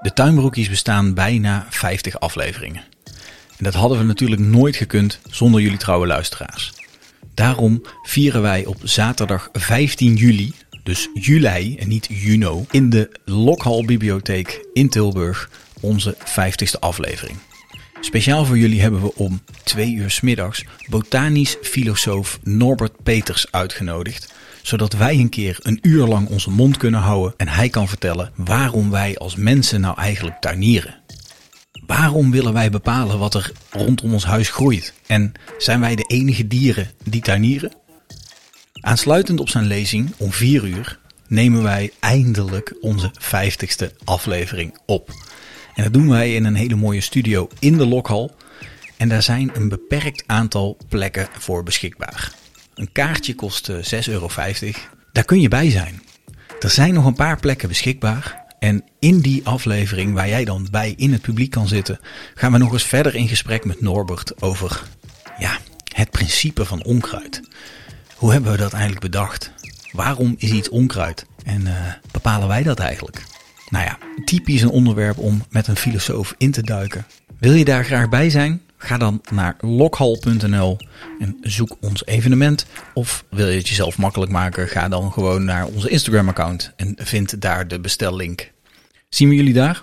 De tuinbroekjes bestaan bijna 50 afleveringen. En dat hadden we natuurlijk nooit gekund zonder jullie trouwe luisteraars. Daarom vieren wij op zaterdag 15 juli, dus juli en niet juno, in de Lokhal Bibliotheek in Tilburg onze 50ste aflevering. Speciaal voor jullie hebben we om twee uur s middags botanisch filosoof Norbert Peters uitgenodigd zodat wij een keer een uur lang onze mond kunnen houden en hij kan vertellen waarom wij als mensen nou eigenlijk tuinieren. Waarom willen wij bepalen wat er rondom ons huis groeit? En zijn wij de enige dieren die tuinieren? Aansluitend op zijn lezing om 4 uur nemen wij eindelijk onze 50ste aflevering op. En dat doen wij in een hele mooie studio in de Lokhal. En daar zijn een beperkt aantal plekken voor beschikbaar. Een kaartje kost 6,50 eh, euro. Daar kun je bij zijn. Er zijn nog een paar plekken beschikbaar. En in die aflevering, waar jij dan bij in het publiek kan zitten, gaan we nog eens verder in gesprek met Norbert over ja, het principe van onkruid. Hoe hebben we dat eigenlijk bedacht? Waarom is iets onkruid? En uh, bepalen wij dat eigenlijk? Nou ja, typisch een onderwerp om met een filosoof in te duiken. Wil je daar graag bij zijn? Ga dan naar lokhal.nl en zoek ons evenement. Of wil je het jezelf makkelijk maken? Ga dan gewoon naar onze Instagram account en vind daar de bestellink. Zien we jullie daar?